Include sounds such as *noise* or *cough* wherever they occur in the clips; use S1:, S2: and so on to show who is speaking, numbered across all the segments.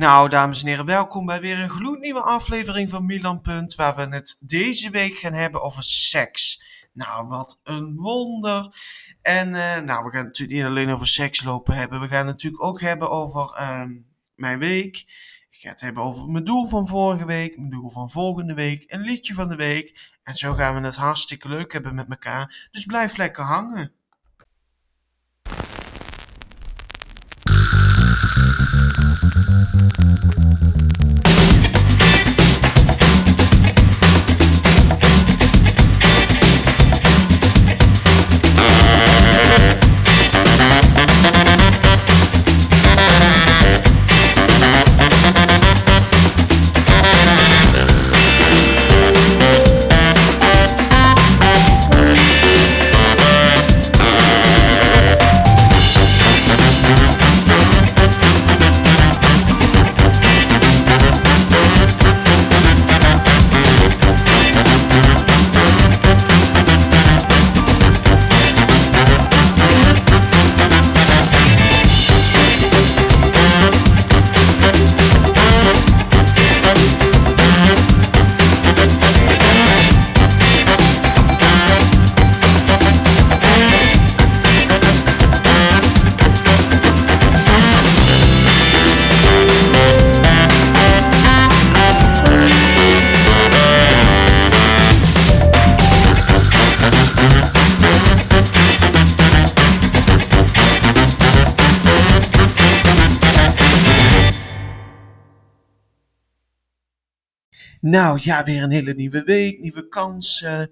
S1: Nou, dames en heren, welkom bij weer een gloednieuwe aflevering van Milan Punt, waar we het deze week gaan hebben over seks. Nou, wat een wonder. En uh, nou, we gaan natuurlijk niet alleen over seks lopen hebben, we gaan het natuurlijk ook hebben over uh, mijn week. Ik ga het hebben over mijn doel van vorige week, mijn doel van volgende week, een liedje van de week. En zo gaan we het hartstikke leuk hebben met elkaar. Dus blijf lekker hangen. Nou ja, weer een hele nieuwe week, nieuwe kansen.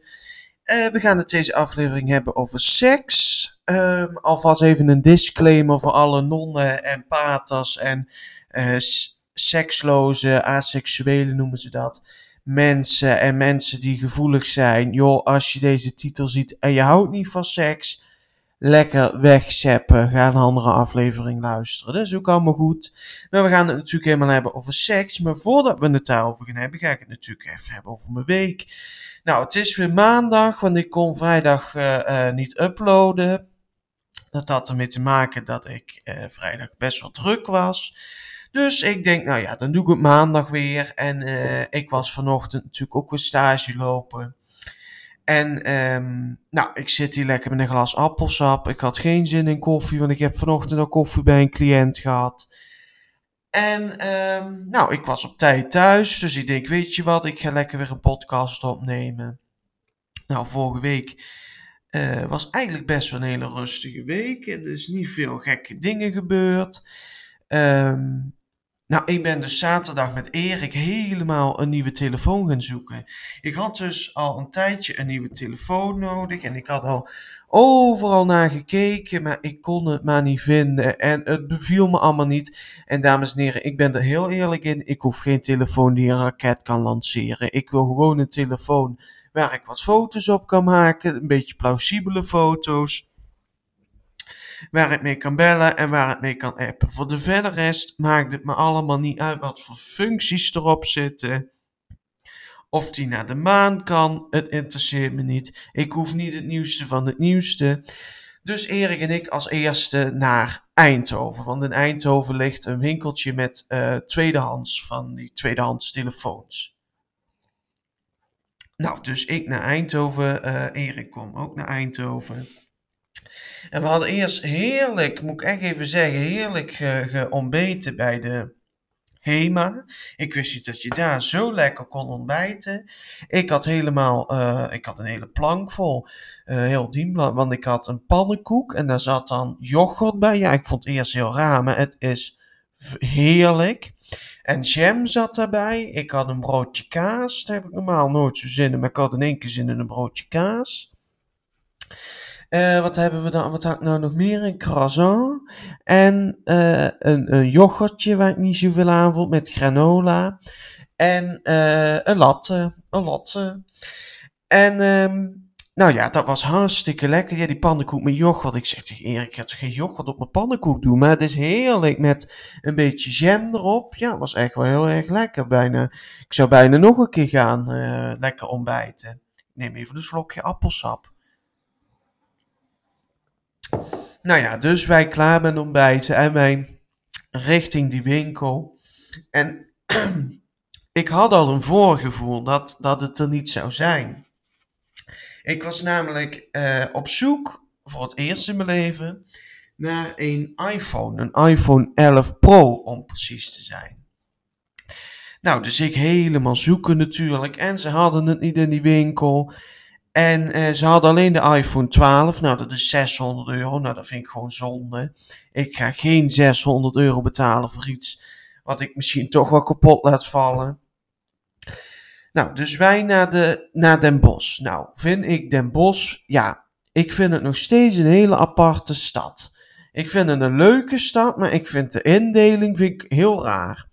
S1: Uh, we gaan het deze aflevering hebben over seks. Um, alvast even een disclaimer voor alle nonnen en paters en uh, seksloze, asexuelen noemen ze dat. Mensen en mensen die gevoelig zijn. Joh, als je deze titel ziet en je houdt niet van seks, lekker wegzeppen. Ga een andere aflevering luisteren. Dat is ook allemaal goed. Maar we gaan het natuurlijk helemaal hebben over seks. Maar voordat we het daarover gaan hebben, ga ik het natuurlijk even hebben over mijn week. Nou, het is weer maandag, want ik kon vrijdag uh, niet uploaden. Dat had ermee te maken dat ik uh, vrijdag best wel druk was. Dus ik denk, nou ja, dan doe ik het maandag weer. En ik was vanochtend natuurlijk ook weer stage lopen. En um, nou, ik zit hier lekker met een glas appelsap. Ik had geen zin in koffie, want ik heb vanochtend al koffie bij een cliënt gehad. En um, nou, ik was op tijd thuis, dus ik denk, weet je wat, ik ga lekker weer een podcast opnemen. Nou, vorige week uh, was eigenlijk best wel een hele rustige week. Er niet veel gekke dingen gebeurd. Um, nou, ik ben dus zaterdag met Erik helemaal een nieuwe telefoon gaan zoeken. Ik had dus al een tijdje een nieuwe telefoon nodig en ik had al overal naar gekeken, maar ik kon het maar niet vinden en het beviel me allemaal niet. En dames en heren, ik ben er heel eerlijk in, ik hoef geen telefoon die een raket kan lanceren. Ik wil gewoon een telefoon waar ik wat foto's op kan maken, een beetje plausibele foto's waar ik mee kan bellen en waar ik mee kan appen. Voor de verder rest maakt het me allemaal niet uit wat voor functies erop zitten. Of die naar de maan kan, het interesseert me niet. Ik hoef niet het nieuwste van het nieuwste. Dus Erik en ik als eerste naar Eindhoven. Want in Eindhoven ligt een winkeltje met uh, tweedehands van die tweedehands telefoons. Nou, dus ik naar Eindhoven. Uh, Erik kom ook naar Eindhoven. En we hadden eerst heerlijk, moet ik echt even zeggen, heerlijk geontbeten bij de HEMA. Ik wist niet dat je daar zo lekker kon ontbijten. Ik had helemaal, uh, ik had een hele plank vol, uh, heel dienblad, want ik had een pannenkoek en daar zat dan yoghurt bij. Ja, ik vond het eerst heel raar, maar het is heerlijk. En jam zat daarbij. Ik had een broodje kaas. Daar heb ik normaal nooit zo zin in, maar ik had in één keer zin in een broodje kaas. Uh, wat hebben we dan? Wat had ik nou nog meer? Een croissant. En uh, een, een yoghurtje waar ik niet zoveel aan voel met granola. En uh, een latte. Een latte. En um, nou ja, dat was hartstikke lekker. Ja, die pannenkoek met yoghurt. Ik zeg tegen Erik, ik ga geen yoghurt op mijn pannenkoek doen. Maar het is heerlijk met een beetje jam erop. Ja, was echt wel heel erg lekker. Bijna, ik zou bijna nog een keer gaan lekker ontbijten. Ik neem even een slokje appelsap. Nou ja, dus wij klaar met ontbijten en wij richting die winkel. En *clears throat* ik had al een voorgevoel dat, dat het er niet zou zijn. Ik was namelijk uh, op zoek, voor het eerst in mijn leven, naar een iPhone. Een iPhone 11 Pro, om precies te zijn. Nou, dus ik helemaal zoeken natuurlijk. En ze hadden het niet in die winkel. En uh, ze hadden alleen de iPhone 12. Nou, dat is 600 euro. Nou, dat vind ik gewoon zonde. Ik ga geen 600 euro betalen voor iets wat ik misschien toch wel kapot laat vallen. Nou, dus wij naar, de, naar Den Bosch. Nou, vind ik Den Bosch, ja, ik vind het nog steeds een hele aparte stad. Ik vind het een leuke stad, maar ik vind de indeling vind ik heel raar.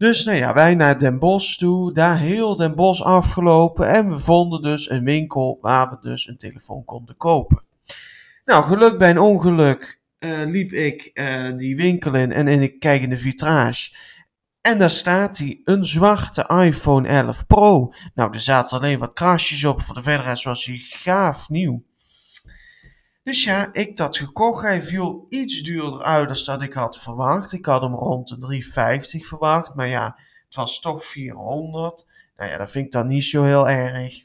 S1: Dus nou ja, wij naar Den Bosch toe, daar heel Den Bosch afgelopen en we vonden dus een winkel waar we dus een telefoon konden kopen. Nou, geluk bij een ongeluk uh, liep ik uh, die winkel in en, en ik kijk in de vitrage. En daar staat hij, een zwarte iPhone 11 Pro. Nou, er zaten alleen wat krasjes op, voor de verder was hij gaaf nieuw. Dus ja, ik dat gekocht. Hij viel iets duurder uit dan dat ik had verwacht. Ik had hem rond de 350 verwacht, maar ja, het was toch 400. Nou ja, dat vind ik dan niet zo heel erg.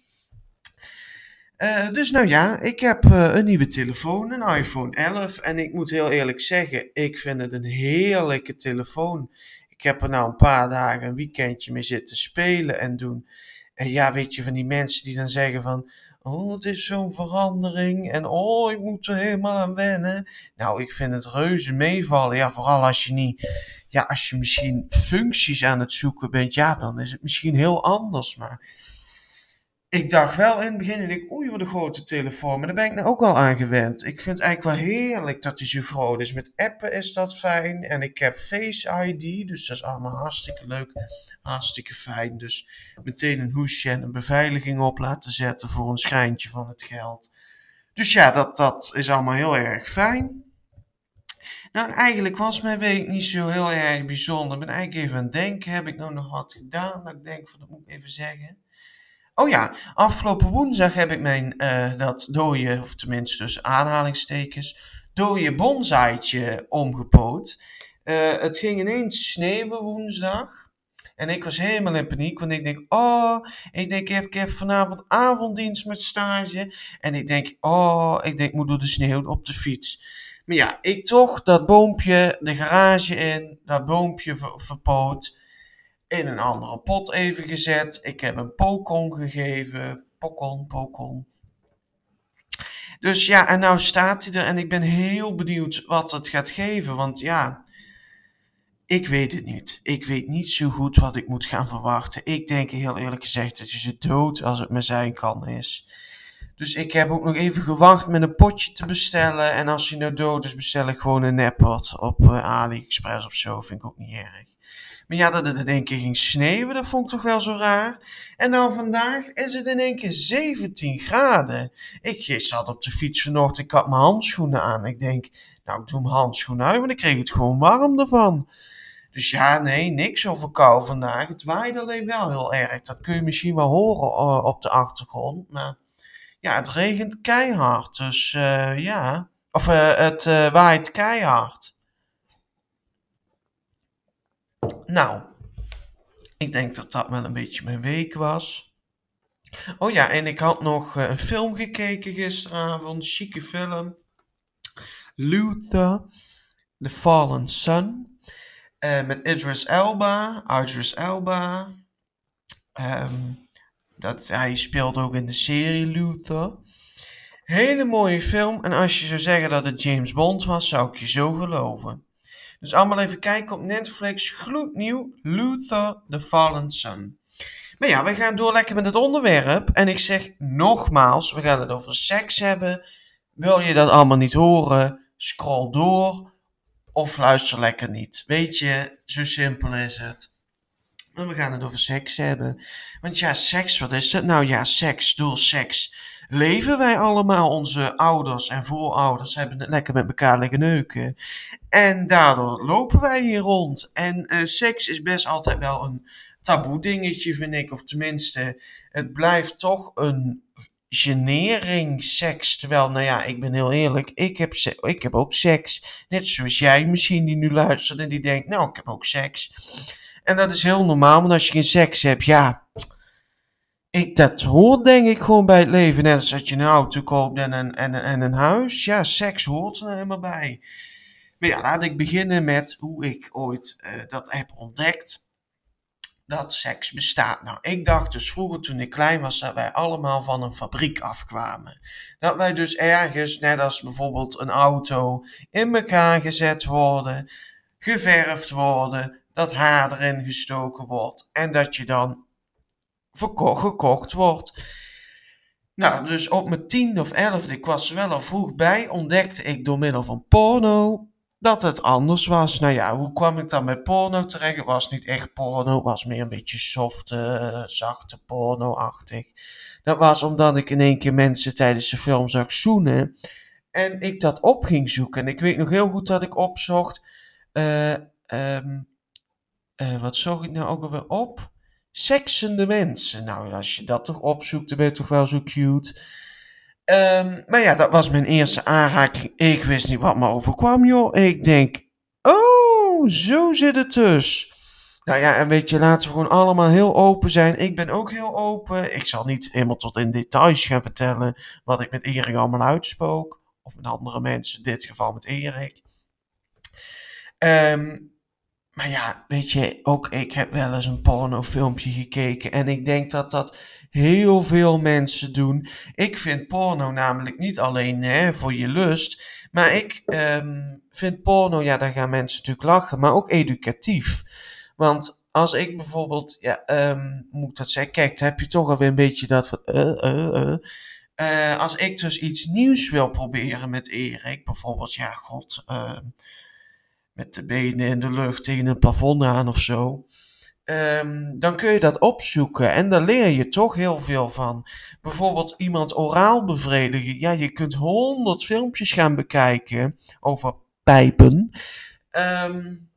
S1: Uh, dus nou ja, ik heb uh, een nieuwe telefoon, een iPhone 11. En ik moet heel eerlijk zeggen, ik vind het een heerlijke telefoon. Ik heb er nou een paar dagen, een weekendje mee zitten spelen en doen. En ja, weet je, van die mensen die dan zeggen van... Oh, het is zo'n verandering. En oh, ik moet er helemaal aan wennen. Nou, ik vind het reuze meevallen. Ja, vooral als je niet... Ja, als je misschien functies aan het zoeken bent. Ja, dan is het misschien heel anders. Maar ik dacht wel in het begin, ik, oei, wat een grote telefoon. Maar daar ben ik nou ook al aan gewend. Ik vind het eigenlijk wel heerlijk dat hij zo groot is. Met appen is dat fijn. En ik heb Face ID, dus dat is allemaal hartstikke leuk. Hartstikke fijn. Dus meteen een hoesje en een beveiliging op laten zetten voor een schijntje van het geld. Dus ja, dat, dat is allemaal heel erg fijn. Nou, eigenlijk was mijn week niet zo heel erg bijzonder. Ik ben eigenlijk even aan het denken, heb ik nou nog wat gedaan? Dat ik denk, van, dat moet ik even zeggen. Oh ja, afgelopen woensdag heb ik mijn uh, dat dode, of tenminste dus aanhalingstekens, dode bonsaaitje omgepoot. Uh, het ging ineens sneeuwen woensdag. En ik was helemaal in paniek, want ik denk, oh, ik denk, ik heb, ik heb vanavond avonddienst met stage. En ik denk, oh, ik denk, ik moet door de sneeuw op de fiets. Maar ja, ik toch dat boompje de garage in, dat boompje ver, verpoot in een andere pot even gezet. Ik heb een pokon gegeven. Pokon, pokon. Dus ja, en nou staat hij er en ik ben heel benieuwd wat het gaat geven. Want ja, ik weet het niet. Ik weet niet zo goed wat ik moet gaan verwachten. Ik denk heel eerlijk gezegd dat je ze dood als het me zijn kan is. Dus ik heb ook nog even gewacht met een potje te bestellen. En als hij nou dood is, bestel ik gewoon een neppot op uh, AliExpress of zo. Vind ik ook niet erg. Maar ja, dat het in één keer ging sneeuwen, dat vond ik toch wel zo raar. En nou vandaag is het in één keer 17 graden. Ik zat op de fiets vanochtend, ik had mijn handschoenen aan. Ik denk, nou ik doe mijn handschoenen uit, maar dan kreeg het gewoon warm ervan. Dus ja, nee, niks over kou vandaag. Het waait alleen wel heel erg. Dat kun je misschien wel horen uh, op de achtergrond. Maar ja, het regent keihard. Dus uh, ja, of uh, het waait keihard. Nou, ik denk dat dat wel een beetje mijn week was. Oh ja, en ik had nog uh, een film gekeken gisteravond, chique film. Luther, The Fallen Sun. Uh, met Idris Elba, Idris Elba. Um, dat, hij speelt ook in de serie Luther. Hele mooie film. En als je zou zeggen dat het James Bond was, zou ik je zo geloven. Dus allemaal even kijken op Netflix. Gloednieuw. Luther, The Fallen Sun. Maar ja, we gaan door lekker met het onderwerp. En ik zeg nogmaals, we gaan het over seks hebben. Wil je dat allemaal niet horen? Scroll door. Of luister lekker niet. Weet je, zo simpel is het. En we gaan het over seks hebben. Want ja, seks, wat is het? Nou ja, seks, door seks leven wij allemaal. Onze ouders en voorouders hebben het lekker met elkaar liggen neuken. En daardoor lopen wij hier rond. En uh, seks is best altijd wel een taboe dingetje, vind ik. Of tenminste, het blijft toch een genering seks. Terwijl, nou ja, ik ben heel eerlijk, ik heb, ik heb ook seks. Net zoals jij misschien die nu luistert en die denkt, nou, ik heb ook seks. En dat is heel normaal, want als je geen seks hebt, ja. Ik, dat hoort denk ik gewoon bij het leven. Net als dat je een auto koopt en een, en, en een huis. Ja, seks hoort er helemaal bij. Maar ja, laat ik beginnen met hoe ik ooit uh, dat heb ontdekt dat seks bestaat. Nou, ik dacht dus vroeger toen ik klein was dat wij allemaal van een fabriek afkwamen. Dat wij dus ergens, net als bijvoorbeeld een auto, in elkaar gezet worden, geverfd worden, dat haar erin gestoken wordt en dat je dan verkocht, gekocht wordt. Nou, dus op mijn tiende of elfde, ik was er wel al vroeg bij, ontdekte ik door middel van porno dat het anders was. Nou ja, hoe kwam ik dan bij porno terecht? Het was niet echt porno, het was meer een beetje softe, zachte porno-achtig. Dat was omdat ik in één keer mensen tijdens de film zag zoenen. En ik dat op ging zoeken. En ik weet nog heel goed dat ik opzocht. Uh, um, uh, wat zocht ik nou ook alweer op? Seksende mensen. Nou, als je dat toch opzoekt, dan ben je toch wel zo cute. Um, maar ja, dat was mijn eerste aanraking. Ik wist niet wat me overkwam, joh. Ik denk, oh, zo zit het dus. Nou ja, en weet je, laten we gewoon allemaal heel open zijn. Ik ben ook heel open. Ik zal niet helemaal tot in details gaan vertellen wat ik met Erik allemaal uitspook. Of met andere mensen, in dit geval met Erik. Um, maar ja, weet je, ook ik heb wel eens een pornofilmpje gekeken. En ik denk dat dat heel veel mensen doen. Ik vind porno namelijk niet alleen hè, voor je lust. Maar ik um, vind porno, ja, daar gaan mensen natuurlijk lachen. Maar ook educatief. Want als ik bijvoorbeeld, ja, um, moet ik dat zeggen? Kijk, heb je toch alweer een beetje dat van. Uh, uh. Uh, als ik dus iets nieuws wil proberen met Erik, bijvoorbeeld, ja, god, uh, met de benen in de lucht tegen een plafond aan of zo. Um, dan kun je dat opzoeken en daar leer je toch heel veel van. Bijvoorbeeld iemand oraal bevredigen. Ja, je kunt honderd filmpjes gaan bekijken over pijpen. Um,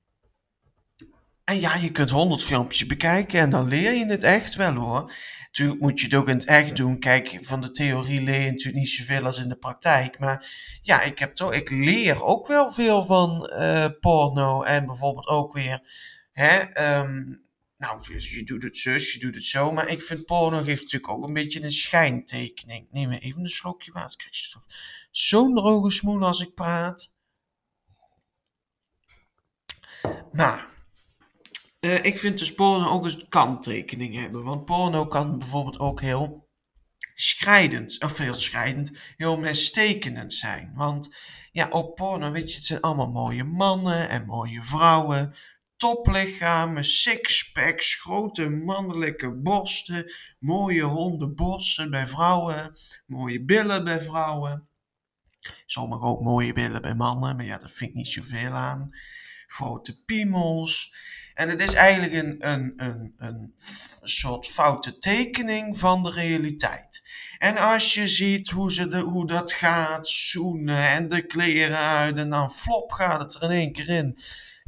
S1: en ja, je kunt honderd filmpjes bekijken en dan leer je het echt wel hoor. Natuurlijk moet je het ook in het echt doen. Kijk, van de theorie leer je natuurlijk niet zoveel als in de praktijk. Maar ja, ik, heb toch, ik leer ook wel veel van uh, porno. En bijvoorbeeld ook weer. Hè, um, nou, je doet het zus, je doet het zo. Maar ik vind porno geeft natuurlijk ook een beetje een schijntekening. Neem even een slokje water. Krijg je toch zo'n droge smoel als ik praat. Maar uh, ik vind dus porno ook een kanttekening hebben. Want porno kan bijvoorbeeld ook heel schrijdend, of heel schrijdend, heel mestekenend zijn. Want ja, op porno, weet je, het zijn allemaal mooie mannen en mooie vrouwen. Toplichamen, sixpacks, grote mannelijke borsten, mooie ronde borsten bij vrouwen, mooie billen bij vrouwen. Sommige ook mooie billen bij mannen, maar ja, dat vind ik niet zoveel aan. Grote piemels. En het is eigenlijk een, een, een, een soort foute tekening van de realiteit. En als je ziet hoe, ze de, hoe dat gaat, zoenen en de kleren uit en dan flop gaat het er in één keer in.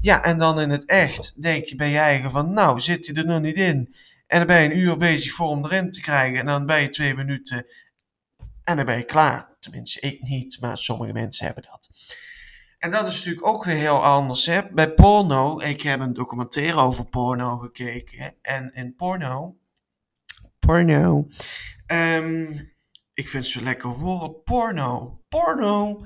S1: Ja, en dan in het echt denk je bij je eigen van, nou zit hij er nog niet in. En dan ben je een uur bezig voor hem erin te krijgen en dan ben je twee minuten en dan ben je klaar. Tenminste, ik niet, maar sommige mensen hebben dat. En dat is natuurlijk ook weer heel anders. Hè? Bij porno, ik heb een documentaire over porno gekeken. En in porno. Porno. Um, ik vind zo lekker horen. Porno. Porno.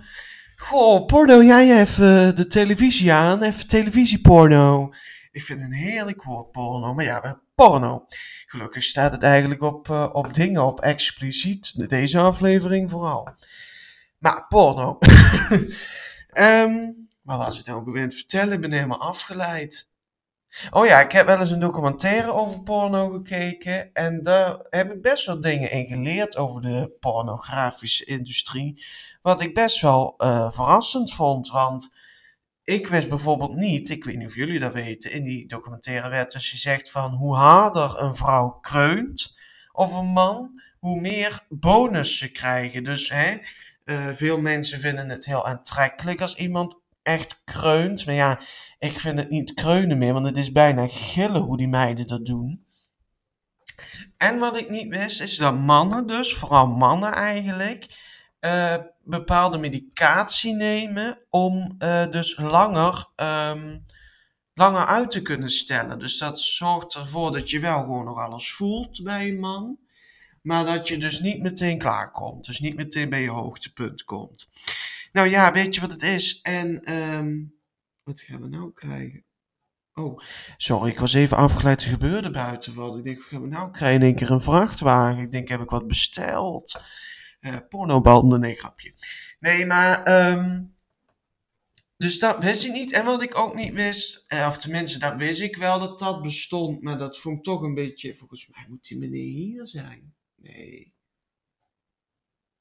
S1: Goh, porno. Jij even de televisie aan. Even televisieporno. Ik vind een heerlijk woord, porno. Maar ja, porno. Gelukkig staat het eigenlijk op, uh, op dingen, op expliciet. Deze aflevering vooral. Maar porno. *laughs* Um, wat was ik nou gewend vertellen? Ik ben helemaal afgeleid. Oh ja, ik heb wel eens een documentaire over porno gekeken. En daar heb ik best wel dingen in geleerd over de pornografische industrie. Wat ik best wel uh, verrassend vond. Want ik wist bijvoorbeeld niet, ik weet niet of jullie dat weten, in die documentaire werd dus gezegd van hoe harder een vrouw kreunt of een man, hoe meer bonus ze krijgen. Dus hè, uh, veel mensen vinden het heel aantrekkelijk als iemand echt kreunt. Maar ja, ik vind het niet kreunen meer, want het is bijna gillen hoe die meiden dat doen. En wat ik niet wist, is dat mannen dus, vooral mannen eigenlijk, uh, bepaalde medicatie nemen om uh, dus langer um, langer uit te kunnen stellen. Dus dat zorgt ervoor dat je wel gewoon nog alles voelt bij een man. Maar dat je dus niet meteen klaar komt. Dus niet meteen bij je hoogtepunt komt. Nou ja, weet je wat het is? En ehm, wat gaan we nou krijgen? Oh, sorry, ik was even afgeleid. Er gebeurde buiten wat. Ik denk, wat gaan we nou krijgen? In één keer een vrachtwagen. Ik denk, heb ik wat besteld? Uh, pornobanden, nee, grapje. Nee, maar... Um, dus dat wist ik niet. En wat ik ook niet wist, eh, of tenminste, dat wist ik wel dat dat bestond. Maar dat vond ik toch een beetje, volgens mij moet die meneer hier zijn. Nee.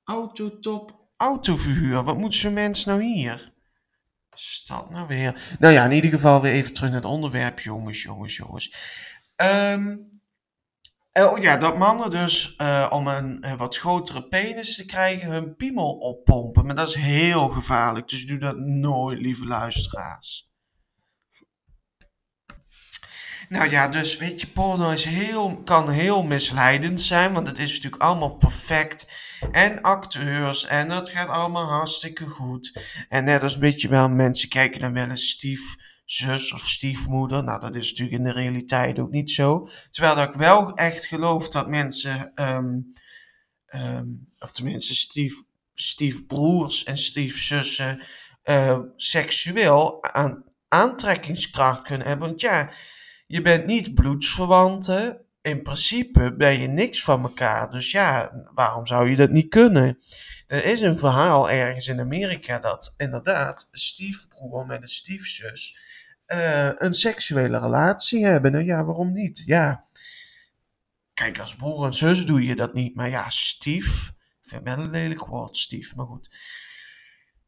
S1: Autotop, autoverhuur. Wat moet zo'n mens nou hier? Stad nou weer. Nou ja, in ieder geval weer even terug naar het onderwerp, jongens, jongens, jongens. Um, Oh ja, dat mannen dus uh, om een uh, wat grotere penis te krijgen hun piemel oppompen. Maar dat is heel gevaarlijk, dus doe dat nooit, lieve luisteraars. Nou ja, dus weet je, porno is heel, kan heel misleidend zijn, want het is natuurlijk allemaal perfect. En acteurs, en dat gaat allemaal hartstikke goed. En net als een beetje wel mensen kijken dan wel eens stief zus of stiefmoeder. Nou, dat is natuurlijk in de realiteit ook niet zo. Terwijl dat ik wel echt geloof dat mensen, um, um, of tenminste stief, stiefbroers en stiefzussen, uh, seksueel aan, aantrekkingskracht kunnen hebben. Want ja, je bent niet bloedsverwanten. In principe ben je niks van elkaar. Dus ja, waarom zou je dat niet kunnen? Er is een verhaal ergens in Amerika dat inderdaad een stiefbroer met een stiefzus uh, een seksuele relatie hebben. Nou ja, waarom niet? Ja. Kijk, als broer en zus doe je dat niet. Maar ja, stief. Ik vind wel een lelijk woord, stief. Maar goed.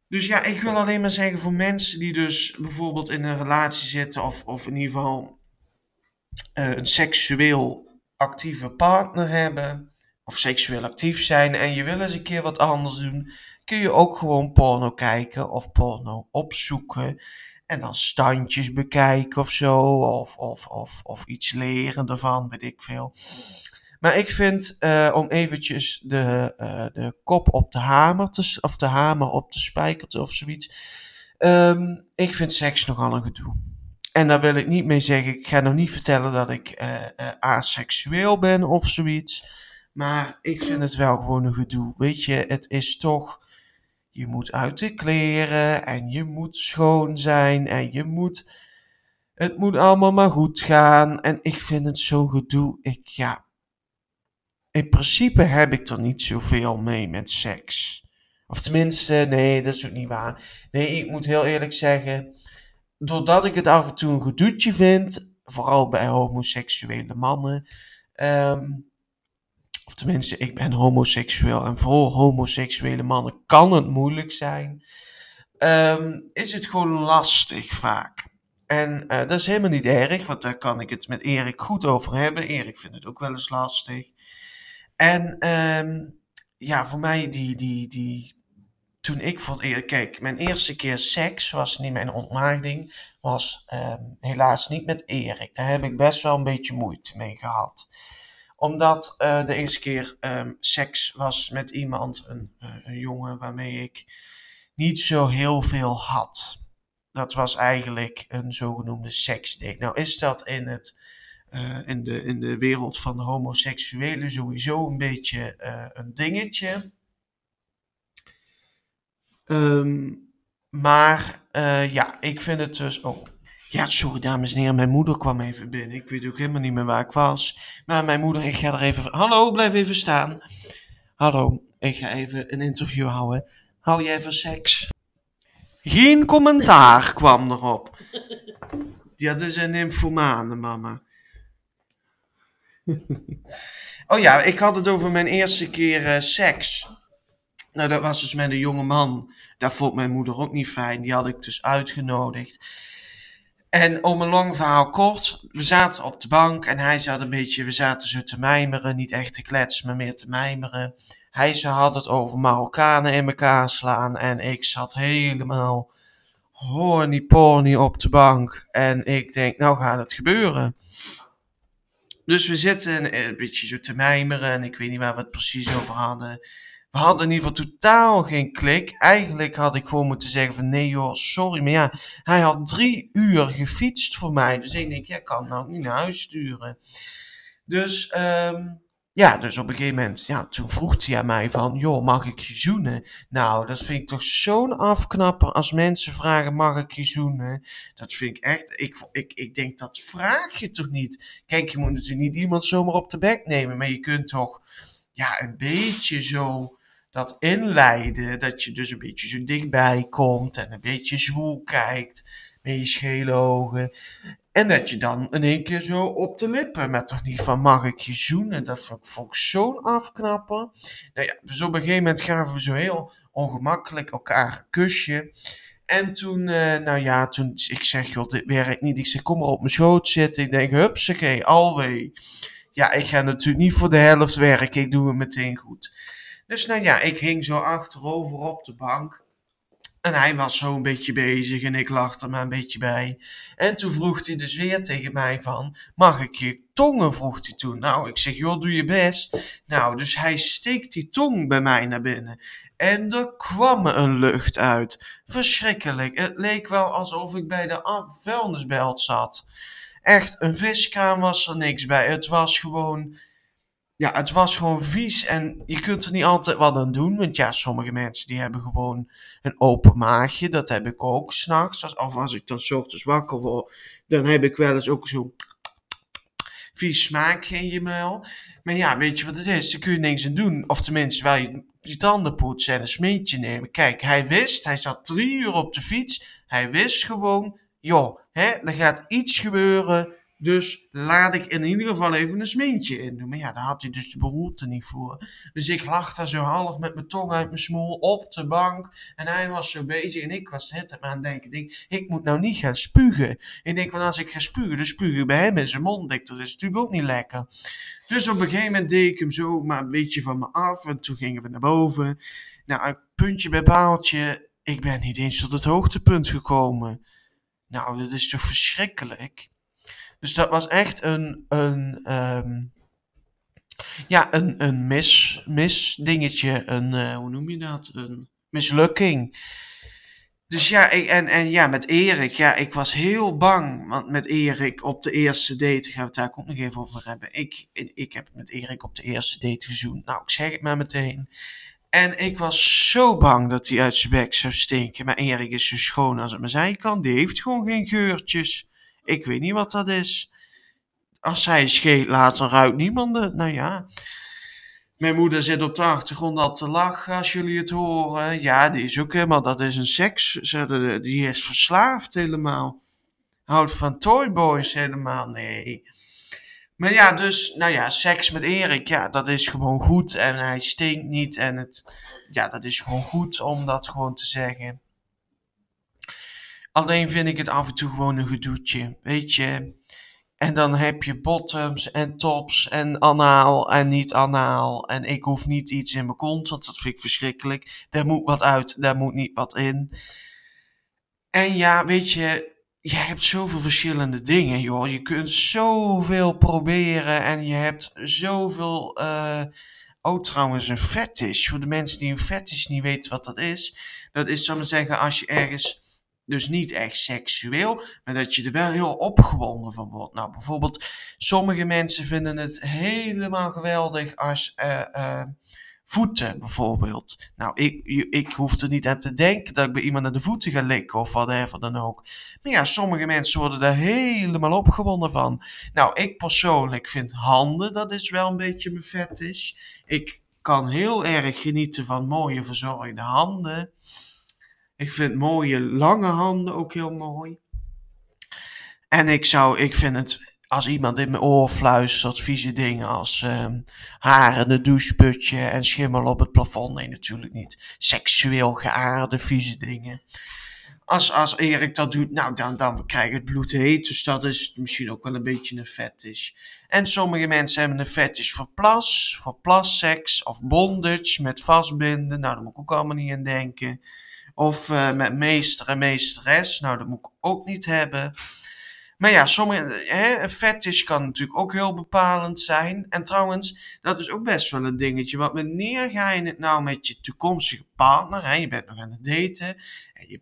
S1: Dus ja, ik wil alleen maar zeggen voor mensen die dus bijvoorbeeld in een relatie zitten. Of, of in ieder geval een seksueel actieve partner hebben of seksueel actief zijn en je wil eens een keer wat anders doen, kun je ook gewoon porno kijken of porno opzoeken. En dan standjes bekijken of zo, of, of, of, of iets leren ervan, weet ik veel. Maar ik vind, uh, om eventjes de, uh, de kop op de hamer, te, of de hamer op de spijker of zoiets. Um, ik vind seks nogal een gedoe. En daar wil ik niet mee zeggen, ik ga nog niet vertellen dat ik uh, aseksueel ben of zoiets. Maar ik vind het wel gewoon een gedoe. Weet je, het is toch. Je moet uit de kleren en je moet schoon zijn en je moet. Het moet allemaal maar goed gaan. En ik vind het zo'n gedoe. Ik, ja. In principe heb ik er niet zoveel mee met seks. Of tenminste, nee, dat is ook niet waar. Nee, ik moet heel eerlijk zeggen. Doordat ik het af en toe een gedoetje vind. Vooral bij homoseksuele mannen. Um, of tenminste, ik ben homoseksueel en voor homoseksuele mannen kan het moeilijk zijn, um, is het gewoon lastig vaak. En uh, dat is helemaal niet erg, want daar kan ik het met Erik goed over hebben. Erik vindt het ook wel eens lastig. En um, ja, voor mij die, die, die, toen ik voor kijk, mijn eerste keer seks was niet mijn ontmaagding, was um, helaas niet met Erik. Daar heb ik best wel een beetje moeite mee gehad omdat uh, de eerste keer um, seks was met iemand, een, uh, een jongen waarmee ik niet zo heel veel had. Dat was eigenlijk een zogenoemde seksdate. Nou is dat in, het, uh, in, de, in de wereld van de homoseksuelen sowieso een beetje een dingetje. Um, maar ja, ik vind het dus... Oh, ja, sorry dames en heren, mijn moeder kwam even binnen. Ik weet ook helemaal niet meer waar ik was. Maar mijn moeder, ik ga er even... Hallo, blijf even staan. Hallo, ik ga even een interview houden. Hou jij van seks? Geen commentaar kwam erop. Ja, dat is een nymphomane, mama. *laughs* oh ja, ik had het over mijn eerste keer uh, seks. Nou, dat was dus met een jonge man. Dat vond mijn moeder ook niet fijn. Die had ik dus uitgenodigd. En om een lang verhaal kort, we zaten op de bank en hij zat een beetje, we zaten zo te mijmeren, niet echt te kletsen, maar meer te mijmeren. Hij ze had het over Marokkanen in elkaar slaan en ik zat helemaal horny porny op de bank. En ik denk, nou gaat het gebeuren. Dus we zitten een beetje zo te mijmeren en ik weet niet waar we het precies over hadden. We hadden in ieder geval totaal geen klik. Eigenlijk had ik gewoon moeten zeggen van nee joh, sorry. Maar ja, hij had drie uur gefietst voor mij. Dus ik denk, ja, ik kan nou niet naar huis sturen. Dus, um, ja, dus op een gegeven moment, ja, toen vroeg hij aan mij van, joh, mag ik je zoenen? Nou, dat vind ik toch zo'n afknapper als mensen vragen, mag ik je zoenen? Dat vind ik echt, ik, ik, ik denk, dat vraag je toch niet? Kijk, je moet natuurlijk niet iemand zomaar op de bek nemen, maar je kunt toch, ja, een beetje zo dat inleiden, dat je dus een beetje zo dichtbij komt en een beetje zwoel kijkt met je schele ogen. En dat je dan in één keer zo op de lippen met toch niet van mag ik je zoenen. Dat vond ik, ik zo'n afknapper. Nou ja, dus op een gegeven moment gaven we zo heel ongemakkelijk elkaar een kusje. En toen, uh, nou ja, toen ik zeg, joh, dit werkt niet. Ik zeg, kom maar op mijn schoot zitten. Ik denk, hupsakee, alweer. Ja, ik ga natuurlijk niet voor de helft werken. Ik doe het meteen goed. Dus nou ja, ik hing zo achterover op de bank. En hij was zo een beetje bezig en ik lachte er maar een beetje bij. En toen vroeg hij dus weer tegen mij van, mag ik je tongen, vroeg hij toen. Nou, ik zeg, joh, doe je best. Nou, dus hij steekt die tong bij mij naar binnen. En er kwam een lucht uit. Verschrikkelijk. Het leek wel alsof ik bij de vuilnisbelt zat. Echt, een viskraan was er niks bij. Het was gewoon ja, het was gewoon vies en je kunt er niet altijd wat aan doen. Want ja, sommige mensen die hebben gewoon een open maagje. Dat heb ik ook s'nachts. Of als ik dan ochtends wakker word, dan heb ik wel eens ook zo'n vies smaakje in je muil. Maar ja, weet je wat het is? Daar kun je niks aan doen. Of tenminste, je je tanden poetsen en een smeetje nemen. Kijk, hij wist, hij zat drie uur op de fiets. Hij wist gewoon, joh, hè, er gaat iets gebeuren dus laat ik in ieder geval even een smintje in doen. Maar ja, daar had hij dus de behoefte niet voor. Dus ik lag daar zo half met mijn tong uit mijn smoel op de bank. En hij was zo bezig. En ik was net aan het denken, denk, ik moet nou niet gaan spugen. Ik denk, van als ik ga spugen, dan spuug ik bij hem in zijn mond. Dat is natuurlijk ook niet lekker. Dus op een gegeven moment deed ik hem zo maar een beetje van me af. En toen gingen we naar boven. Nou, puntje bij paaltje. Ik ben niet eens tot het hoogtepunt gekomen. Nou, dat is toch verschrikkelijk. Dus dat was echt een, een, um, ja, een, een mis, mis dingetje. Een, uh, hoe noem je dat? Een mislukking. Dus ja, ik, en, en ja, met Erik, ja, ik was heel bang. Want met Erik op de eerste date, gaan we het daar ook nog even over hebben. Ik, ik heb met Erik op de eerste date gezoend. Nou, ik zeg het maar meteen. En ik was zo bang dat hij uit zijn bek zou stinken. Maar Erik is zo schoon als het maar zijn kan. Die heeft gewoon geen geurtjes. Ik weet niet wat dat is. Als hij scheet laat, dan ruikt niemand. Nou ja. Mijn moeder zit op de achtergrond al te lachen als jullie het horen. Ja, die is ook helemaal, dat is een seks. Die is verslaafd helemaal. Houdt van toyboys helemaal, nee. Maar ja, dus, nou ja, seks met Erik, ja, dat is gewoon goed. En hij stinkt niet. En het, ja, dat is gewoon goed om dat gewoon te zeggen. Alleen vind ik het af en toe gewoon een gedoetje. Weet je. En dan heb je bottoms en tops en anaal en niet anaal. En ik hoef niet iets in mijn kont, want dat vind ik verschrikkelijk. Daar moet wat uit, daar moet niet wat in. En ja, weet je, je hebt zoveel verschillende dingen, joh. Je kunt zoveel proberen en je hebt zoveel... Uh... Oh, trouwens, een fetish. Voor de mensen die een fetish niet weten wat dat is. Dat is, zal maar zeggen, als je ergens dus niet echt seksueel, maar dat je er wel heel opgewonden van wordt. Nou, bijvoorbeeld, sommige mensen vinden het helemaal geweldig als uh, uh, voeten, bijvoorbeeld. Nou, ik, ik hoef er niet aan te denken dat ik bij iemand aan de voeten ga likken of whatever dan ook. Maar ja, sommige mensen worden daar helemaal opgewonden van. Nou, ik persoonlijk vind handen, dat is wel een beetje mijn fetish. Ik kan heel erg genieten van mooie verzorgde handen. Ik vind mooie lange handen ook heel mooi. En ik zou, ik vind het, als iemand in mijn oor fluistert, vieze dingen als uh, haar in het doucheputje en schimmel op het plafond. Nee, natuurlijk niet. Seksueel geaarde vieze dingen. Als, als Erik dat doet, nou dan, dan krijg ik het bloed heet. Dus dat is misschien ook wel een beetje een fetish. En sommige mensen hebben een fetish voor plas, voor plasseks of bondage met vastbinden. Nou, daar moet ik ook allemaal niet aan denken. Of uh, met meester en meesteres. Nou, dat moet ik ook niet hebben. Maar ja, sommige, hè, een fetish kan natuurlijk ook heel bepalend zijn. En trouwens, dat is ook best wel een dingetje. Want wanneer ga je het nou met je toekomstige partner, hè, je bent nog aan het daten, en je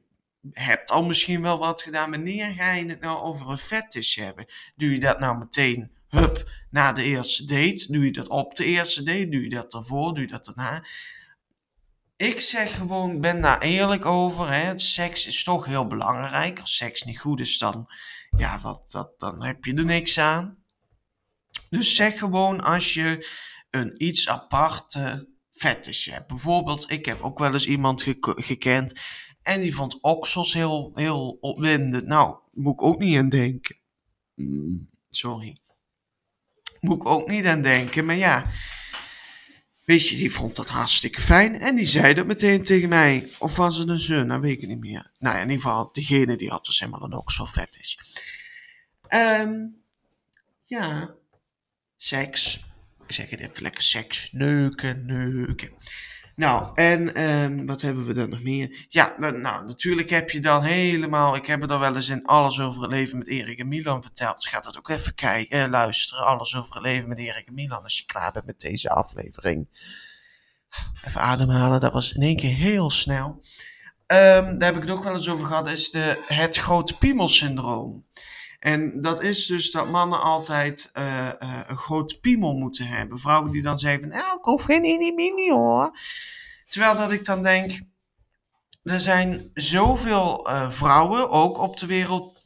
S1: hebt al misschien wel wat gedaan, wanneer ga je het nou over een fetish hebben? Doe je dat nou meteen, hup, na de eerste date? Doe je dat op de eerste date? Doe je dat ervoor? Doe je dat daarna? Ik zeg gewoon, ben daar eerlijk over. Hè. Seks is toch heel belangrijk. Als seks niet goed is, dan, ja, wat, dat, dan heb je er niks aan. Dus zeg gewoon als je een iets aparte fetish hebt. Bijvoorbeeld, ik heb ook wel eens iemand gekend en die vond oksels heel, heel opwindend. Nou, moet ik ook niet aan denken. Mm, sorry. Moet ik ook niet aan denken, maar ja Weet je, die vond dat hartstikke fijn. En die zei dat meteen tegen mij. Of was het een zoon? Dat weet ik niet meer. Nou, in ieder geval, degene die had dus helemaal dan ook zo vet is. Um, ja, seks. Ik zeg het even lekker seks. Neuken, neuken. Nou, en um, wat hebben we dan nog meer? Ja, nou, natuurlijk heb je dan helemaal... Ik heb het al wel eens in Alles over het leven met Erik en Milan verteld. Dus ga dat ook even kijken, eh, luisteren. Alles over het leven met Erik en Milan als je klaar bent met deze aflevering. Even ademhalen, dat was in één keer heel snel. Um, daar heb ik het ook wel eens over gehad, is de, het grote piemelsyndroom. En dat is dus dat mannen altijd uh, uh, een grote piemel moeten hebben. Vrouwen die dan zeggen van, nou, ik hoef geen mini hoor. Terwijl dat ik dan denk, er zijn zoveel uh, vrouwen, ook op de wereld,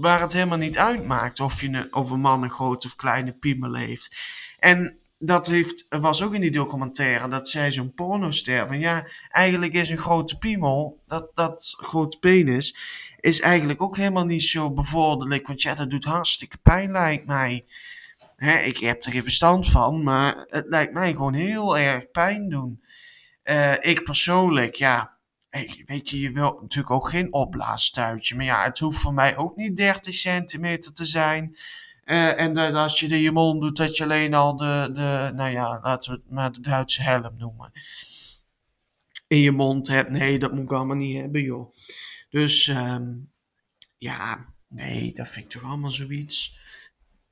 S1: waar het helemaal niet uitmaakt of, je, of een man een grote of kleine piemel heeft. En dat heeft, was ook in die documentaire, dat zei zo'n pornoster van ja, eigenlijk is een grote piemel, dat, dat grote penis, is eigenlijk ook helemaal niet zo bevorderlijk. Want ja, dat doet hartstikke pijn, lijkt mij. Hè, ik heb er geen verstand van, maar het lijkt mij gewoon heel erg pijn doen. Uh, ik persoonlijk, ja, weet je, je wilt natuurlijk ook geen opblaastuitje. Maar ja, het hoeft voor mij ook niet 30 centimeter te zijn. Uh, en dat als je er je mond doet, dat je alleen al de, de, nou ja, laten we het maar de Duitse helm noemen. In je mond hebt. Nee, dat moet ik allemaal niet hebben, joh. Dus um, ja, nee, dat vind ik toch allemaal zoiets.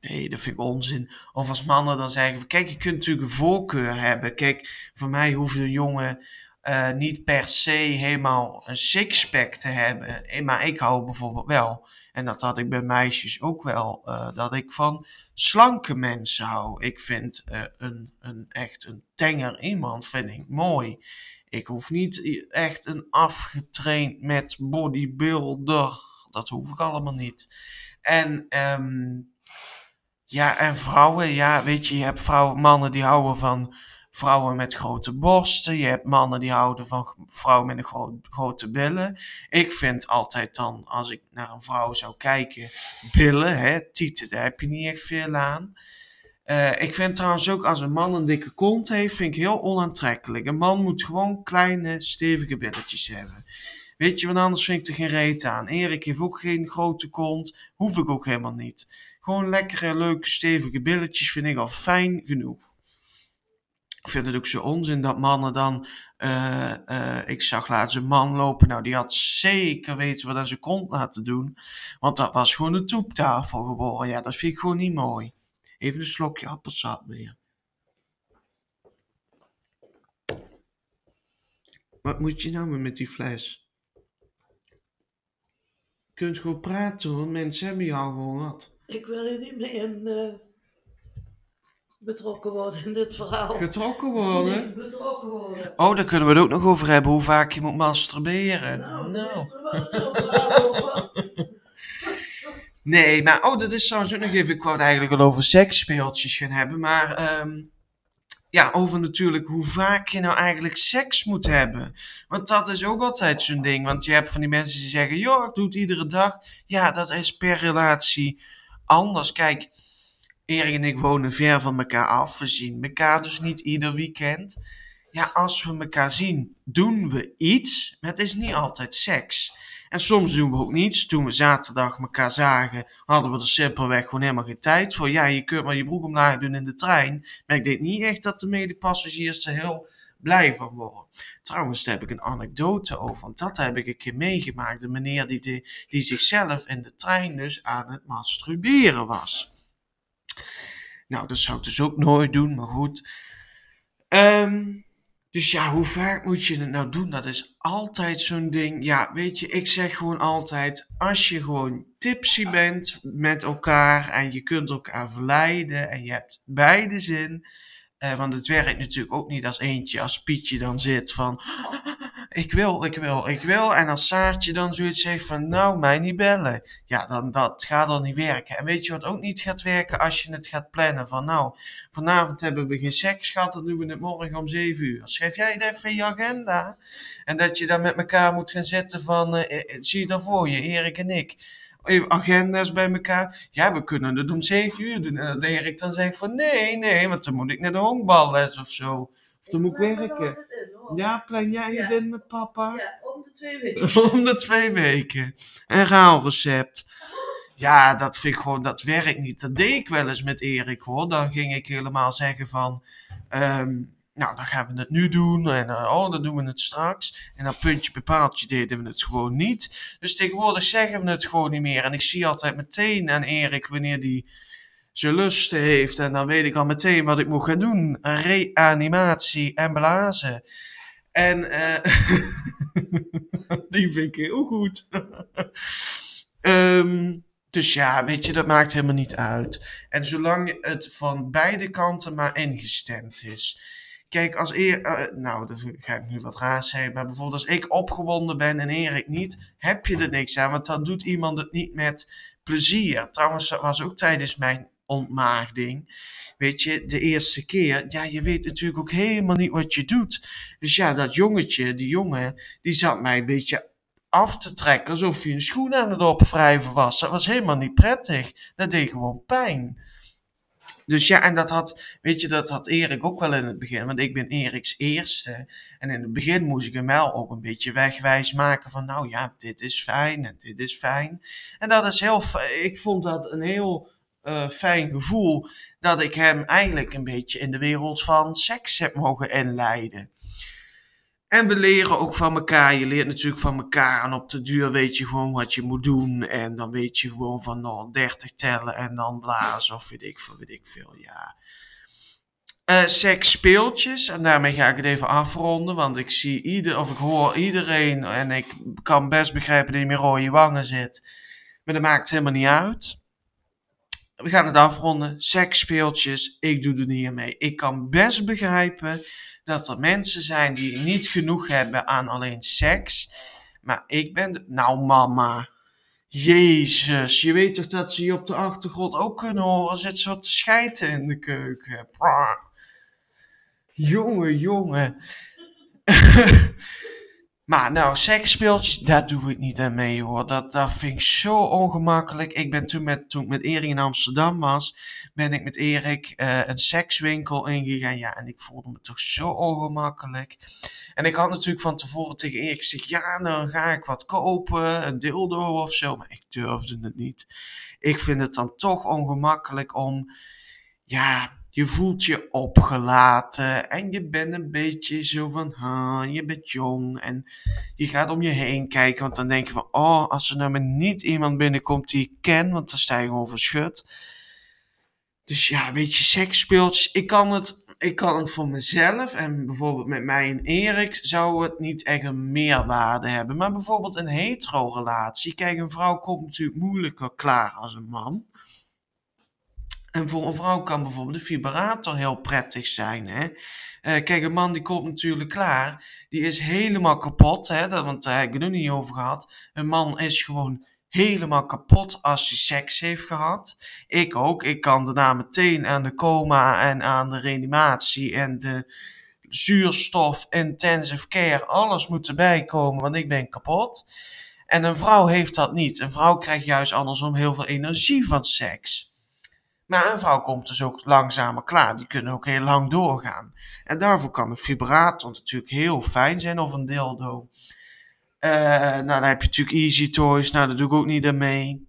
S1: Nee, dat vind ik onzin. Of als mannen dan zeggen: Kijk, je kunt natuurlijk een voorkeur hebben. Kijk, voor mij hoeft een jongen uh, niet per se helemaal een sixpack te hebben. Eh, maar ik hou bijvoorbeeld wel, en dat had ik bij meisjes ook wel, uh, dat ik van slanke mensen hou. Ik vind een, een echt een tenger iemand vind ik mooi. Ik hoef niet echt een afgetraind met bodybuilder. Dat hoef ik allemaal niet. En, um, ja, en vrouwen, ja, weet je, je hebt vrouwen, mannen die houden van vrouwen met grote borsten. Je hebt mannen die houden van vrouwen met een gro grote billen. Ik vind altijd dan, als ik naar een vrouw zou kijken, billen, hè, tieten, daar heb je niet echt veel aan. Uh, ik vind trouwens ook als een man een dikke kont heeft, vind ik heel onaantrekkelijk. Een man moet gewoon kleine, stevige billetjes hebben. Weet je, want anders vind ik er geen reet aan. Erik heeft ook geen grote kont, hoef ik ook helemaal niet. Gewoon lekkere, leuke, stevige billetjes vind ik al fijn genoeg. Ik vind het ook zo onzin dat mannen dan. Uh, uh, ik zag laatst een man lopen. Nou, die had zeker weten wat aan zijn kont laten doen. Want dat was gewoon een toeptafel geboren. Ja, dat vind ik gewoon niet mooi. Even een slokje appelsap weer. Wat moet je nou met die fles? Je kunt gewoon praten hoor, mensen hebben jou gewoon wat.
S2: Ik wil je niet meer in uh, betrokken worden in dit verhaal.
S1: Getrokken worden?
S2: Nee, betrokken worden.
S1: Oh, daar kunnen we het ook nog over hebben, hoe vaak je moet masturberen.
S2: Nou,
S1: nou. *laughs* Nee, maar oh, dat is trouwens ook nog even. Ik het eigenlijk al over seksspeeltjes gaan hebben. Maar um, ja, over natuurlijk hoe vaak je nou eigenlijk seks moet hebben. Want dat is ook altijd zo'n ding. Want je hebt van die mensen die zeggen: joh, ik doe het iedere dag. Ja, dat is per relatie anders. Kijk, Erik en ik wonen ver van elkaar af. We zien elkaar dus niet ieder weekend. Ja, als we elkaar zien, doen we iets. Maar het is niet altijd seks. En soms doen we ook niets. Toen we zaterdag elkaar zagen, hadden we er simpelweg gewoon helemaal geen tijd voor. Ja, je kunt maar je broek omlaag doen in de trein. Maar ik denk niet echt dat de medepassagiers er heel blij van worden. Trouwens, daar heb ik een anekdote over, want dat heb ik een keer meegemaakt. De meneer die, die, zichzelf in de trein dus aan het masturberen was. Nou, dat zou ik dus ook nooit doen, maar goed. Ehm, dus ja, hoe vaak moet je het nou doen? Dat is altijd zo'n ding. Ja, weet je, ik zeg gewoon altijd: als je gewoon tipsy bent met elkaar en je kunt elkaar verleiden en je hebt beide zin. Eh, want het werkt natuurlijk ook niet als eentje, als Pietje dan zit van ik wil, ik wil, ik wil. En als Saartje dan zoiets zegt van nou, mij niet bellen. Ja, dan dat gaat dan niet werken. En weet je wat ook niet gaat werken als je het gaat plannen van nou, vanavond hebben we geen seks gehad, dan doen we het morgen om 7 uur. Schrijf jij het even in je agenda. En dat je dan met elkaar moet gaan zitten van, eh, eh, zie je dan voor je, Erik en ik. Even agenda's bij elkaar. Ja, we kunnen het om 7 uur doen. En dat Erik dan zegt van nee, nee, want dan moet ik naar de honkballes of zo. Of dan moet ik werken. Ja, plan jij het
S2: Ja.
S1: in met papa?
S2: Ja, om de twee weken. *laughs*
S1: Om de twee weken. Een raalrecept. Ja, dat vind ik gewoon, dat werkt niet. Dat deed ik wel eens met Erik hoor. Dan ging ik helemaal zeggen van, ehm, nou dan gaan we het nu doen. En eh, oh, dan doen we het straks. En dan puntje bij paaltje deden we het gewoon niet. Dus tegenwoordig zeggen we het gewoon niet meer. En ik zie altijd meteen aan Erik wanneer die zijn lusten heeft. En dan weet ik al meteen wat ik moet gaan doen. Reanimatie en blazen. En eh, *laughs* die vind ik heel goed. *laughs* Ehm, dus ja, weet je, dat maakt helemaal niet uit. En zolang het van beide kanten maar ingestemd is. Kijk, als eer, eh, nou, dat ga ik nu wat raar zeggen, maar bijvoorbeeld als ik opgewonden ben en Erik niet, heb je er niks aan, want dan doet iemand het niet met plezier. Trouwens, dat was ook tijdens mijn ontmaagding. Weet je, de eerste keer, ja, je weet natuurlijk ook helemaal niet wat je doet. Dus ja, dat jongetje, die jongen, die zat mij een beetje af te trekken alsof je een schoen aan het opwrijven was. Dat was helemaal niet prettig. Dat deed gewoon pijn. Dus ja, en dat had, weet je, dat had Erik ook wel in het begin, want ik ben Eriks eerste. En in het begin moest ik hem wel ook een beetje wegwijs maken van, nou ja, dit is fijn en dit is fijn. En dat is heel, ik vond dat een heel eh, fijn gevoel, dat ik hem eigenlijk een beetje in de wereld van seks heb mogen inleiden. En we leren ook van elkaar. Je leert natuurlijk van elkaar. En op de duur weet je gewoon wat je moet doen. En dan weet je gewoon van nou, 30 tellen en dan blazen. Of weet ik veel, weet ik veel. Ja. Eh seksspeeltjes. En daarmee ga ik het even afronden. Want ik zie ieder, of ik hoor iedereen. En ik kan best begrijpen dat je met rode wangen zit. Maar dat maakt helemaal niet uit. We gaan het afronden. Seksspeeltjes, ik doe er niet aan mee. Ik kan best begrijpen dat er mensen zijn die niet genoeg hebben aan alleen seks. Maar ik ben... Nou mama, jezus, je weet toch dat ze je op de achtergrond ook kunnen horen. Zit zo te schijten in de keuken. Jongen, jongen. *laughs* Maar nou, seksspeeltjes, daar doe ik niet aan mee hoor. Dat, dat vind ik zo ongemakkelijk. Ik ben toen, met, toen met Erik in Amsterdam was, ben ik met Erik eh, een sekswinkel ingegaan. Ja, en ik voelde me toch zo ongemakkelijk. En ik had natuurlijk van tevoren tegen Erik gezegd, ja, dan ga ik wat kopen, een dildo of zo. Maar ik durfde het niet. Ik vind het dan toch ongemakkelijk om, ja, je voelt je opgelaten en je bent een beetje zo van, ha, je bent jong en je gaat om je heen kijken, want dan denk je van, oh, als er nou maar niet iemand binnenkomt die ik ken, want dan sta je gewoon verschut. Dus ja, weet je, seksspeeltjes, ik kan het, ik kan het voor mezelf en bijvoorbeeld met mij en Erik zou het niet echt een meerwaarde hebben. Maar bijvoorbeeld een hetero-relatie, kijk, een vrouw komt natuurlijk moeilijker klaar als een man. En voor een vrouw kan bijvoorbeeld de vibrator heel prettig zijn. Hè? Eh, kijk, een man die komt natuurlijk klaar. Die is helemaal kapot. Hè? Dat, want daar heb ik het niet over gehad. Een man is gewoon helemaal kapot als hij seks heeft gehad. Ik ook. Ik kan daarna meteen aan de coma en aan de reanimatie en de zuurstof, intensive care. Alles moet erbij komen, want ik ben kapot. En een vrouw heeft dat niet. Een vrouw krijgt juist andersom heel veel energie van seks. Maar een vrouw komt dus ook langzamer klaar. Die kunnen ook heel lang doorgaan. En daarvoor kan een vibrator natuurlijk heel fijn zijn of een dildo. Eh, nou, dan heb je natuurlijk Easy Toys. Nou, dat doe ik ook niet aan mee.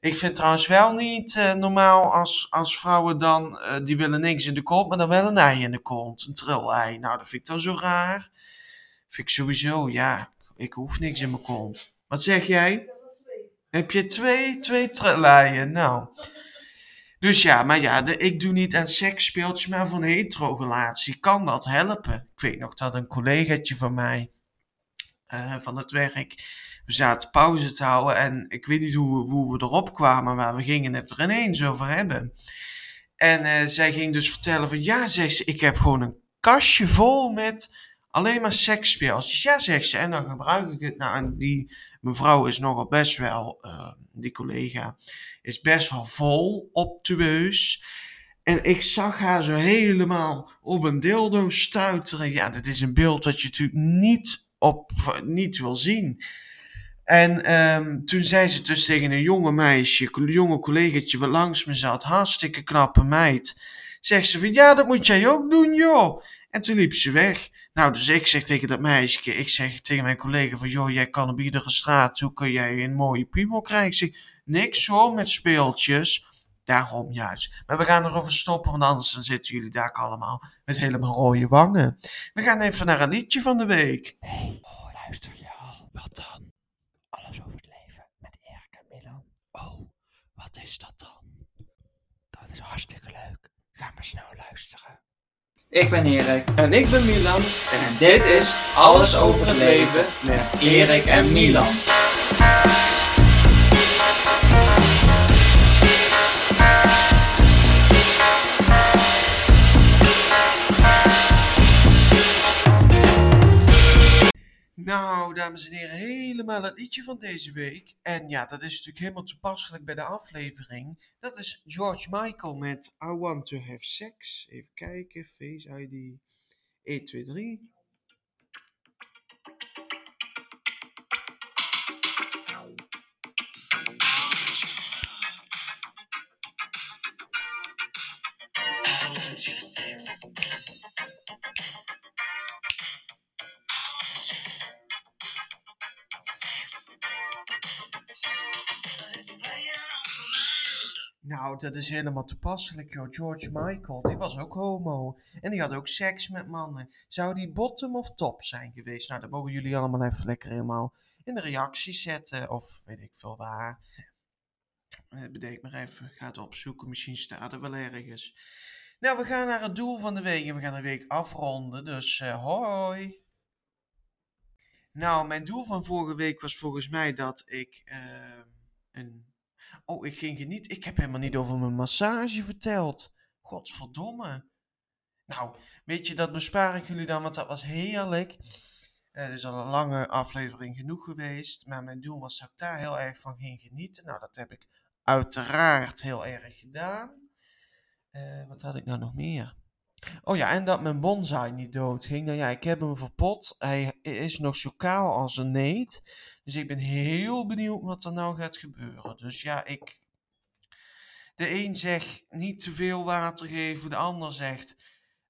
S1: Ik vind trouwens wel niet eh, normaal als, als vrouwen dan, eh, die willen niks in de kont, maar dan wel een ei in de kont. Een trillei. Nou, dat vind ik dan zo raar. Vind ik sowieso, ja, ik hoef niks in mijn kont. Wat zeg jij? Heb je twee, twee trilleien? Nou. Dus ja, maar ja, ik doe niet aan seksspeeltjes, maar van hetero-relatie. Kan dat helpen? Ik weet nog dat een collegaatje van mij, eh, van het werk, we zaten pauze te houden en ik weet niet hoe, we- hoe we erop kwamen, maar we gingen het er ineens over hebben. En eh, zij ging dus vertellen van, ja, zegt ze, ik heb gewoon een kastje vol met alleen maar seksspeeltjes. Ja, zegt ze, en dan gebruik ik het. Nou, die mevrouw is nogal best wel, eh, die collega, is best wel vol op de beus. En ik zag haar zo helemaal op een dildo stuiteren. Ja, dat is een beeld dat je natuurlijk niet, op, niet wil zien. En ehm, toen zei ze dus tegen een jonge meisje, een jonge collegaatje wat langs me zat, hartstikke knappe meid. Zegt ze van, ja, dat moet jij ook doen, joh. En toen liep ze weg. Nou, dus ik zeg tegen dat meisje, ik zeg tegen mijn collega van, joh, jij kan op iedere straat, hoe kun jij een mooie piemel krijgen? Ik zeg, niks hoor, met speeltjes. Daarom juist. Maar we gaan erover stoppen, want anders dan zitten jullie daar allemaal met helemaal rode wangen. We gaan even naar een liedje van de week.
S3: Oh, luister je al? Wat dan? Alles over het leven met Erik en Milan. Oh, wat is dat dan? Dat is hartstikke leuk. Ga maar snel luisteren.
S4: Ik ben Erik
S5: En ik ben Milan.
S4: en dit is Alles over het leven met Erik en Milan.
S1: Nou, dames en heren, helemaal het liedje van deze week. En ja, dat is natuurlijk helemaal toepasselijk bij de aflevering. Dat is George Michael met I Want to Have Sex. Even kijken, Face ID 1, 2, 3. Dat is helemaal toepasselijk, joh. George Michael, die was ook homo. En die had ook seks met mannen. Zou die bottom of top zijn geweest? Nou, dat mogen jullie allemaal even lekker helemaal in de reacties zetten. Of weet ik veel waar. Eh, bedenk maar even. Ga het opzoeken. Misschien staat er wel ergens. Nou, we gaan naar het doel van de week. En we gaan de week afronden. Dus eh, hoi. Nou, mijn doel van vorige week was volgens mij dat ik eh, een Oh, ik ging genieten. Ik heb helemaal niet over mijn massage verteld. Godverdomme. Nou, weet je, dat bespaar ik jullie dan, want dat was heerlijk. Het is al een lange aflevering genoeg geweest. Maar mijn doel was dat ik daar heel erg van ging genieten. Nou, dat heb ik uiteraard heel erg gedaan. Eh, wat had ik nou nog meer? Oh ja, en dat mijn bonsai niet doodging. Nou ja, ik heb hem verpot. Hij is nog zo kaal als een neet. Dus ik ben heel benieuwd wat er nou gaat gebeuren. Dus ja, ik. De een zegt niet te veel water geven, de ander zegt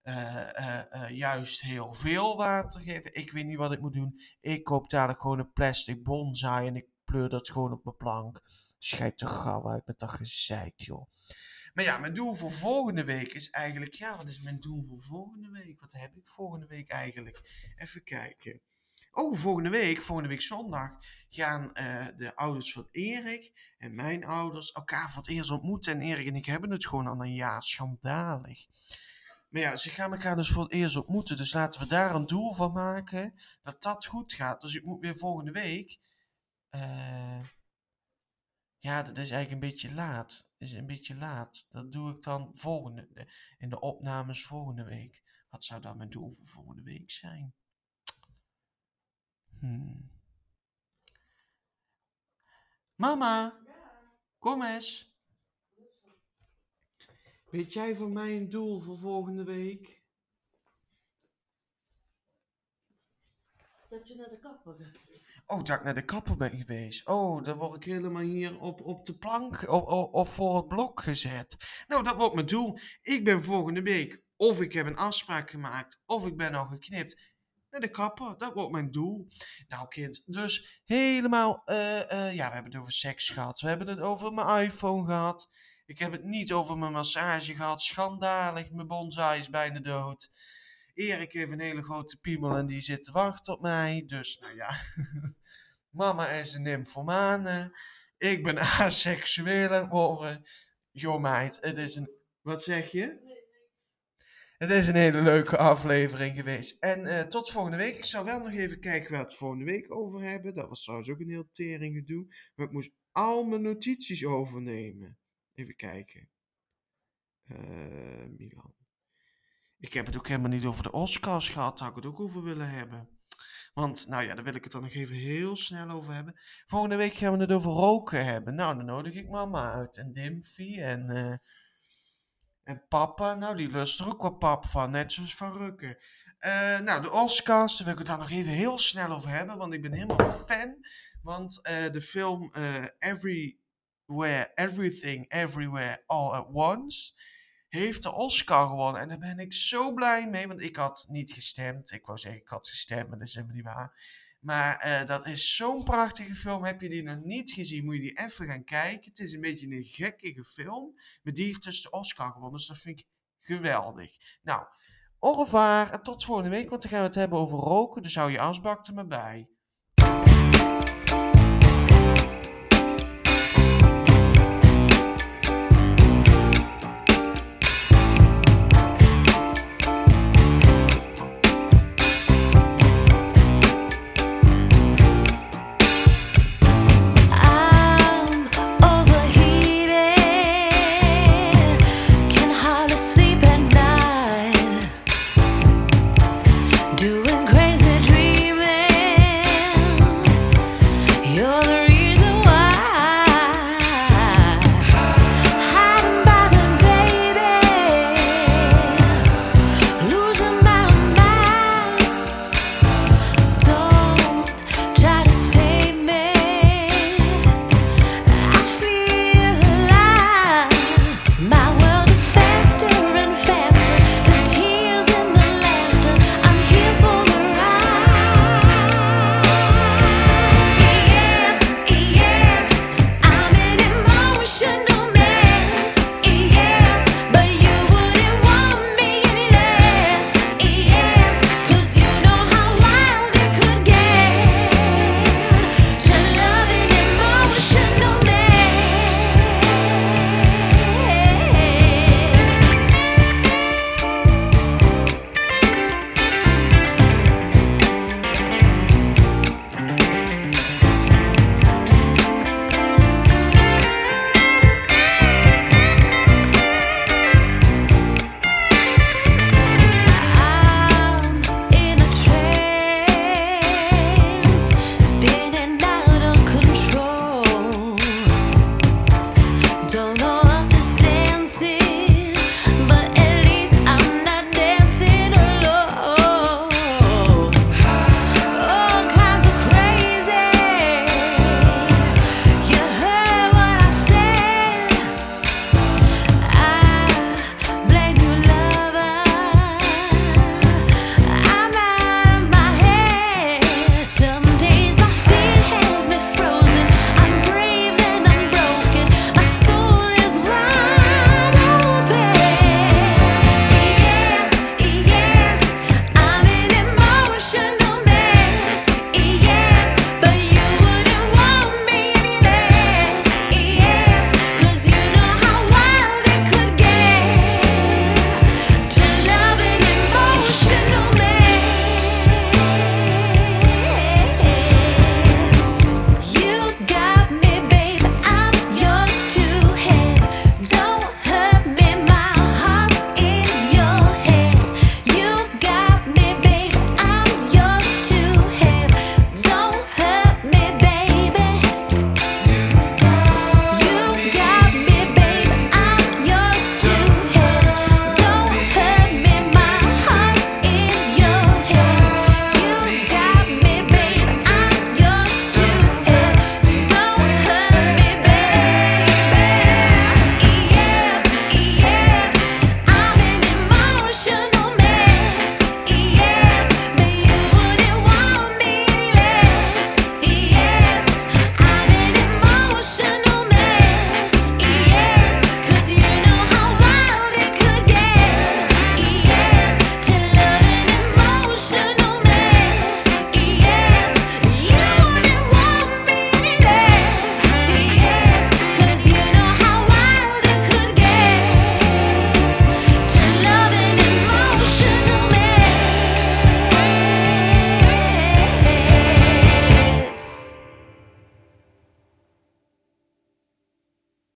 S1: eh, eh, eh, juist heel veel water geven. Ik weet niet wat ik moet doen. Ik koop dadelijk gewoon een plastic bonsai en ik pleur dat gewoon op mijn plank. Schijt er gauw uit met dat gezeik, joh. Maar ja, mijn doel voor volgende week is eigenlijk... Ja, wat is mijn doel voor volgende week? Wat heb ik volgende week eigenlijk? Even kijken. Oh, volgende week, volgende week zondag, gaan eh, de ouders van Erik en mijn ouders elkaar voor het eerst ontmoeten. En Erik en ik hebben het gewoon al een jaar schandalig. Maar ja, ze gaan elkaar dus voor het eerst ontmoeten. Dus laten we daar een doel van maken dat dat goed gaat. Dus ik moet weer volgende week... eh, ja, dat is eigenlijk een beetje laat. Is een beetje laat. Dat doe ik dan volgende, de- in de opnames volgende week. Wat zou dan mijn doel voor volgende week zijn? Hmm. Mama, kom eens. Weet jij voor mij een doel voor volgende week?
S2: Dat je naar de kapper gaat.
S1: Oh, dat ik naar de kapper ben geweest. Oh, dan word ik helemaal hier op, op de plank of, voor het blok gezet. Nou, dat wordt mijn doel. Ik ben volgende week, of ik heb een afspraak gemaakt, of ik ben al geknipt. naar de kapper. Dat wordt mijn doel. Nou, kind, dus helemaal, eh, ja, we hebben het over seks gehad. We hebben het over mijn iPhone gehad. Ik heb het niet over mijn massage gehad. Schandalig, mijn bonsai is bijna dood. Erik heeft een hele grote piemel en die zit te wachten op mij. Dus, nou ja. *laughs* Mama is een nymphomane. Ik ben *laughs* aseksueel aan het worden. Joh meid, het is een... Wat zeg je? Het is een hele leuke aflevering geweest. En eh, tot volgende week. Ik zou wel nog even kijken waar we het volgende week over hebben. Dat was trouwens ook een heel tering gedoe. Maar ik moest al mijn notities overnemen. Even kijken. Eh, Milan. Ik heb het ook helemaal niet over de Oscars gehad. Daar had ik het ook over willen hebben. Want, nou ja, daar wil ik het dan nog even heel snel over hebben. Volgende week gaan we het over roken hebben. Nou, dan nodig ik mama uit. En Dimfy en, eh, en papa. Nou, die lust er ook wel pap van. Net zoals van Rukken. Eh, nou, de Oscars, daar wil ik het dan nog even heel snel over hebben. Want ik ben helemaal fan. Want eh, de film Everywhere, Everything, Everywhere, All at Once heeft de Oscar gewonnen. En daar ben ik zo blij mee, want ik had niet gestemd. Ik wou zeggen, ik had gestemd, maar dat is helemaal niet waar. Maar eh, dat is zo'n prachtige film. Heb je die nog niet gezien, moet je die even gaan kijken. Het is een beetje een gekkige film. Maar die heeft dus de Oscar gewonnen, dus dat vind ik geweldig. Nou, au revoir en tot volgende week, want dan gaan we het hebben over roken. Dus hou je asbak er maar bij.